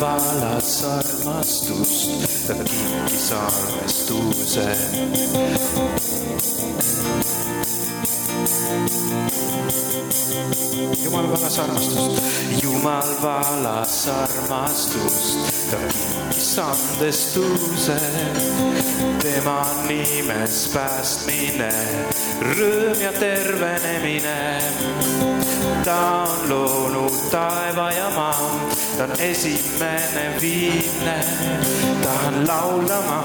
vala salmastust kinkis armestuse. Eh. Jumal valas armastust, jumal valas armastust, ta kinkis andestuse. tema nimes päästmine, rõõm ja tervenemine. ta on loonud taeva ja maa, ta on esimene viimne, tahan laulama,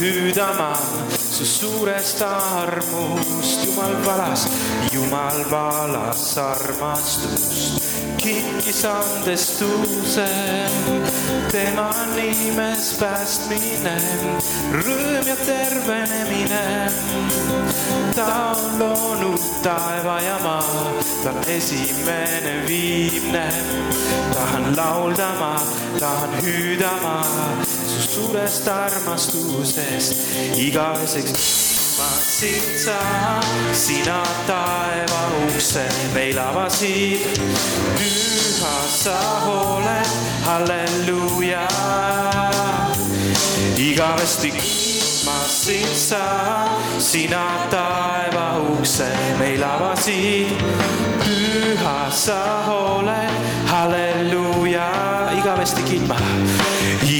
hüüdama su suurest armust, Jumal valas, Jumal valas armastust, kinkis andestuse, tema nimes päästmine, rõõm ja tervenemine. ta on loonud taeva ja maa, ta on esimene viimne, tahan laulda ma, tahan hüüdama suurest armastusest igaveseks sind sa, sina taeva ukse meil avasid. püha sa oled, halleluuja. igavesti ma sind sa, sina taeva ukse meil avasid. püha sa oled, halleluuja, igavesti kiitma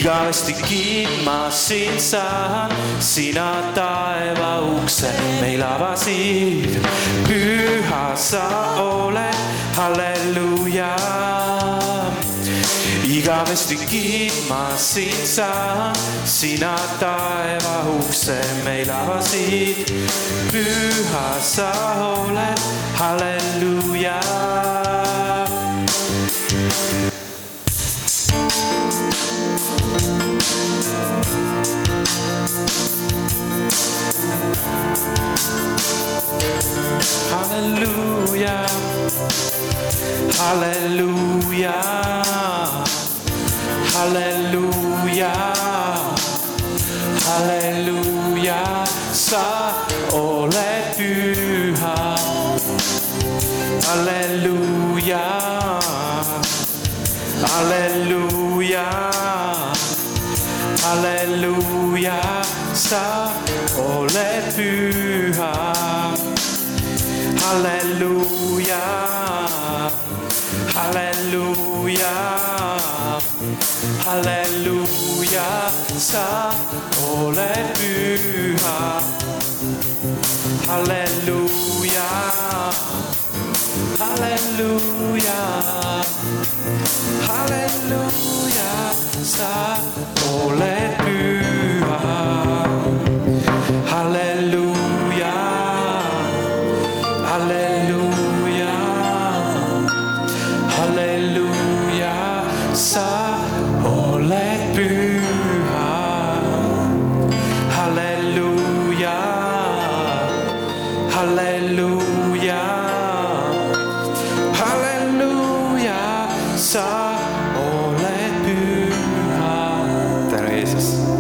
igavesti kiitma sind saan, sina taeva ukse meil avasid. püha sa oled, halleluuja. igavesti kiitma sind saan, sina taeva ukse meil avasid. püha sa oled, halleluuja Halleluja, halleluja, halleluja, halleluja, sa oled püha. Halleluja, halleluja, halleluja, sa oled püha halleluuja, halleluuja, halleluuja, sa oled püha. halleluuja, halleluuja,